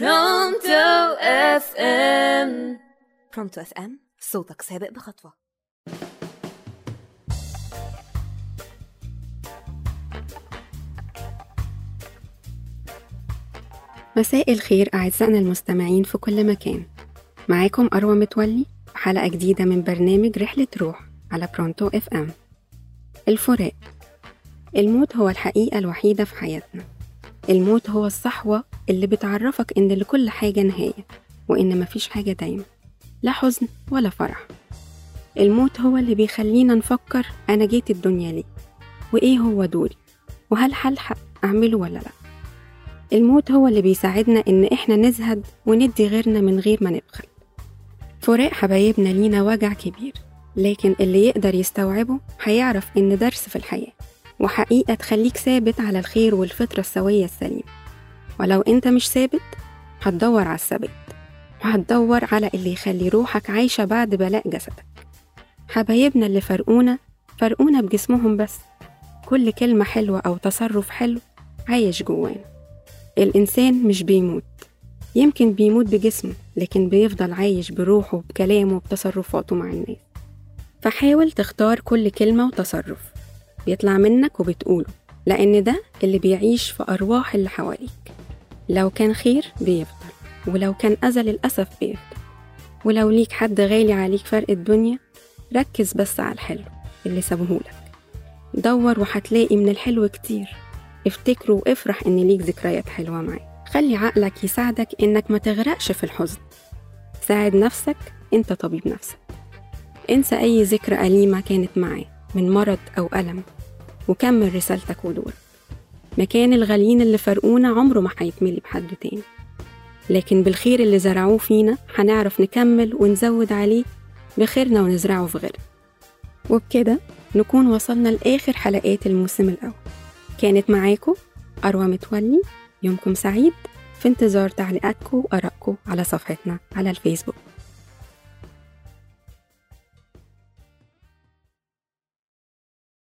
Pronto FM Pronto FM صوتك سابق بخطوة. مساء الخير أعزائنا المستمعين في كل مكان. معاكم أروى متولي حلقة جديدة من برنامج رحلة روح على Pronto FM الفراق. الموت هو الحقيقة الوحيدة في حياتنا. الموت هو الصحوة اللي بتعرفك إن لكل حاجة نهاية وإن مفيش حاجة دايما لا حزن ولا فرح. الموت هو اللي بيخلينا نفكر أنا جيت الدنيا ليه وإيه هو دوري وهل هلحق أعمله ولا لأ. الموت هو اللي بيساعدنا إن إحنا نزهد وندي غيرنا من غير ما نبخل. فراق حبايبنا لينا وجع كبير لكن اللي يقدر يستوعبه هيعرف إن درس في الحياة. وحقيقة تخليك ثابت على الخير والفطرة السوية السليمة. ولو أنت مش ثابت هتدور على الثبات وهتدور على اللي يخلي روحك عايشة بعد بلاء جسدك. حبايبنا اللي فرقونا فرقونا بجسمهم بس. كل كلمة حلوة أو تصرف حلو عايش جوانا. الإنسان مش بيموت. يمكن بيموت بجسمه لكن بيفضل عايش بروحه بكلامه بتصرفاته مع الناس. فحاول تختار كل كلمة وتصرف. بيطلع منك وبتقوله لأن ده اللي بيعيش في أرواح اللي حواليك. لو كان خير بيفضل ولو كان أذى للأسف بيفضل. ولو ليك حد غالي عليك فرق الدنيا ركز بس على الحلو اللي سابهولك. دور وهتلاقي من الحلو كتير. افتكره وافرح إن ليك ذكريات حلوة معاه خلي عقلك يساعدك إنك ما تغرقش في الحزن. ساعد نفسك أنت طبيب نفسك. انسى أي ذكرى أليمة كانت معاه من مرض أو ألم وكمل رسالتك ودورك مكان الغاليين اللي فرقونا عمره ما هيتملي بحد تاني. لكن بالخير اللي زرعوه فينا هنعرف نكمل ونزود عليه بخيرنا ونزرعه في غيرنا. وبكده نكون وصلنا لآخر حلقات الموسم الأول. كانت معاكم أروى متولي يومكم سعيد في انتظار تعليقاتكم وآرائكم على صفحتنا على الفيسبوك.